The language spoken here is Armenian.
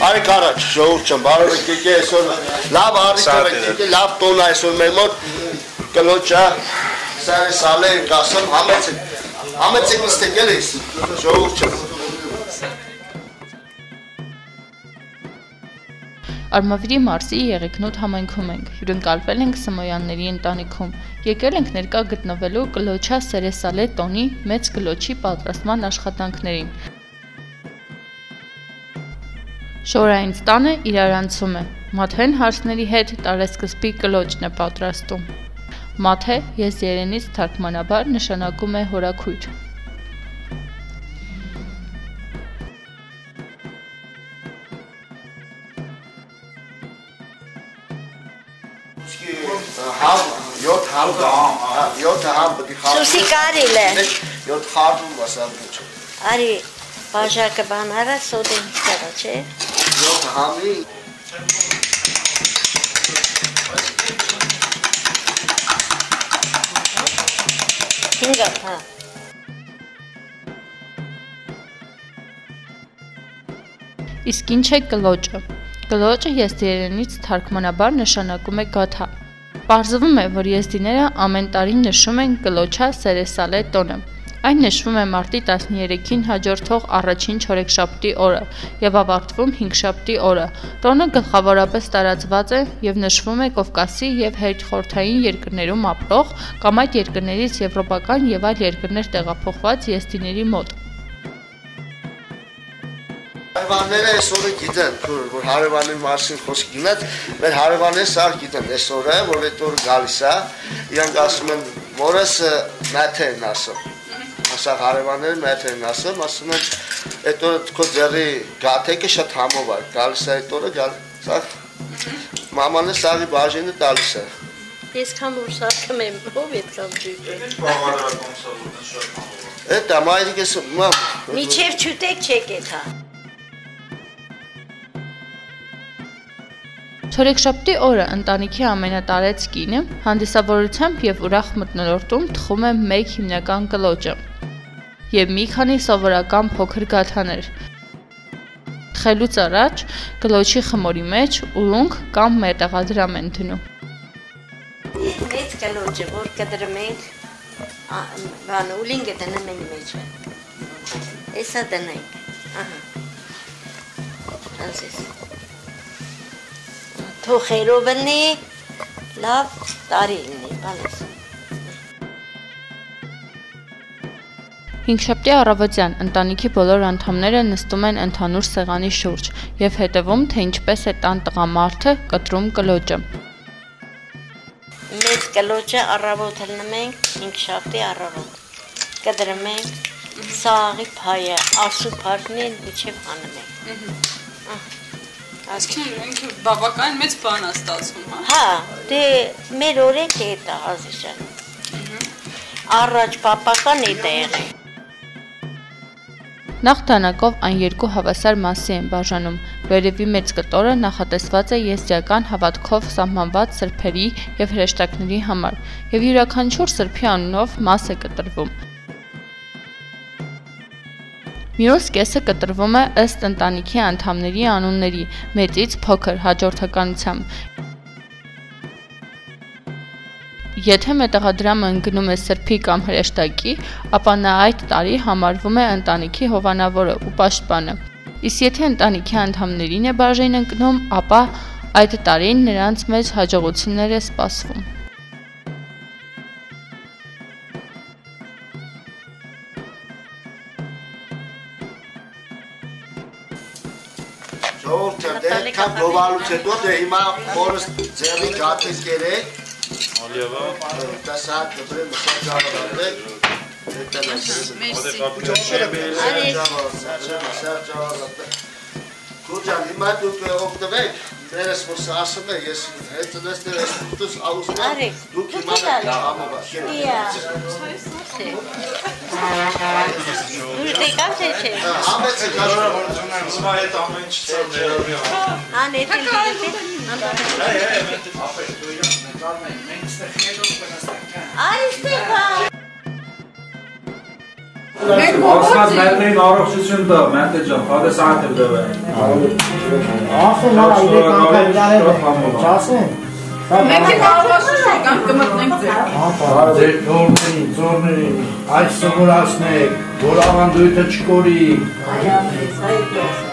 Արեք առաջ, ժողովուրդ չեմ, բարով եք եկե այսօր լավ առիթ եք եկե, լավ տոն այսօր մեր մոտ կլոճա սարը սալե ենք ասում, համեցեք, համեցեք նստեք էլ ես, ժողովուրդ չեմ։ Արմավիրի մարզի Եղեգնոտ համայնքում ենք։ Հյուրընկալվել ենք Սմոյանների ընտանիքում։ Եկել ենք ներկա գտնվելու Կլոչա Սերեսալե տոնի մեծ գլոչի պատրաստման աշխատանքներին։ Շորային ստանը իրարանցում է։ Մաթեն հարցների հետ տարեսկզբի կլոճն է պատրաստում։ Մաթե ես երենից թարգմանաբար նշանակում է հորաքույր։ Համ, 7 համ, 7 համ է խաղ։ Սուսի կարիլ է։ 7 խառնում ասամ ոչ։ Արի բաժակը բան արա սոդեն ստեղա, չէ։ 7 համի Հինգա, հա։ Իսկ ինչ է կլոճը։ Կլոճը եստերենից թարգմանաբար նշանակում է գաթա։ Պարզվում է, որ եստիները ամեն տարի նշում են կլոչա Սերեսալե տոնը։ Այն նշվում է մարտի 13-ին հաջորդող առաջին չորեքշաբթի օրը եւ ավարտվում հինգշաբթի օրը։ Տոնը գլխավորապես տարածված է եւ նշվում է Կովկասի եւ հետխորթային երկրներում ապրող կամ այդ երկրներից եվրոպական եւ այլ երկրներ տեղափոխված եստիների մոտ։ Հարևանները այսօրը գիտեն, որ հարևանի մասին խոսք գնաց, մեր հարևանները սա գիտեն այսօրը, որ այդ օր գալիս է, իրանք ասում են մորս մաթ են ասում։ Ասա հարևանները մաթ են ասում, ասում են այդ օրը քո ձեռի գաթեկը շատ համով է, գալիս է այդ օրը գալ, սա մամանը սաղի բաժինը տալիս է։ Ես կամ որ սարքում եմ, ով է կամ ջույպը։ Այդ ամայրիկս մամ Միչև չուտեք չեք էթա։ Չորեքշաբթի օրը ընտանիքի ամենատարեց կինը հանդիսավորությամբ եւ ուրախ մտնոլորտում թխում է մեկ հիմնական կլոճը եւ մի քանի սովորական փոքր գաթաներ։ Թխելուց առաջ կլոճի խմորի մեջ ուլունք կամ մետաղադրամ են դնում։ Մեծ կլոջը, որ կդրում ենք, ա, բանը ուլինգը դնում ենք մեջը։ Էսա դնենք, ահա։ Անցես։ Թոխերով լինի, լավ տարի լինի, բանես։ Հինգշաբթի առավոտյան ընտանիքի բոլոր անդամները նստում են ընդհանուր սեղանի շուրջ եւ հետևում, թե ինչպես է տան տղամարդը կտրում կլոճը։ Մեծ կլոջը առավոտ հլնում ենք, 5 շաբթի առավոտ։ Կդրում ենք սաղի փայը, ասու փարքնին միջև հանում ենք։ Այսինքն ինքը բավական մեծ բան է ստացվում, հա։ Հա, դե մեր օրենքը է դա ազիժան։ Առաջ պապական է դա եղել։ Նախ դանակով այն երկու հավասար մասի են բաժանում։ Վերևի մեծ կտորը նախատեսված է եզդիական հավատքով սահմանված սրբերի եւ հրեշտակների համար, եւ յուրաքանչյուր սրբի անունով մաս է կտրվում։ Մյուս կեսը կտրվում է ըստ ընտանիքի անդամների անունների՝ մեծից փոքր հաջորդականությամբ։ Եթե մետաղադրամը ընկնում է սրբի կամ հրեշտակի, ապա նա այդ տարի համարվում է ընտանիքի հովանավորը ու պաշտպանը։ Իսկ եթե ընտանիքի անդամներին է բաժին ընկնում, ապա այդ տարին նրանց մեծ հաջողություններ է սպասվում։ Ժողովուրդը դե կամ գովալուց հետո դե հիմա օրս ձեռի գաթից երեք Ալիևա դասատ դրե մսակավալը Քուջան հիմա դուք օգտվեք ներս որ ասում է ես հետ դես ներս դուս աուստան դուք հիմա դա համովա Իա Դու դեկավ թե չէ։ Համեցը շնորհավորություն եմ սա այդ ամեն ինչ ծեր ներառյա։ Անետ Այստեղ Այստեղ բա։ Մենք Ասած մետրին առողջություն տա, մենտե ջան, հադես ատել դվե։ Ասեն հա, իրեք անգամ իրար է, չասեն։ Մենք էլ հավաշշ եկան կմտնենք ձեր։ Ձեր թորներին, ծորներին, այս սովորացնեք, որ ավանդույթը չկորի։ Այո, այո։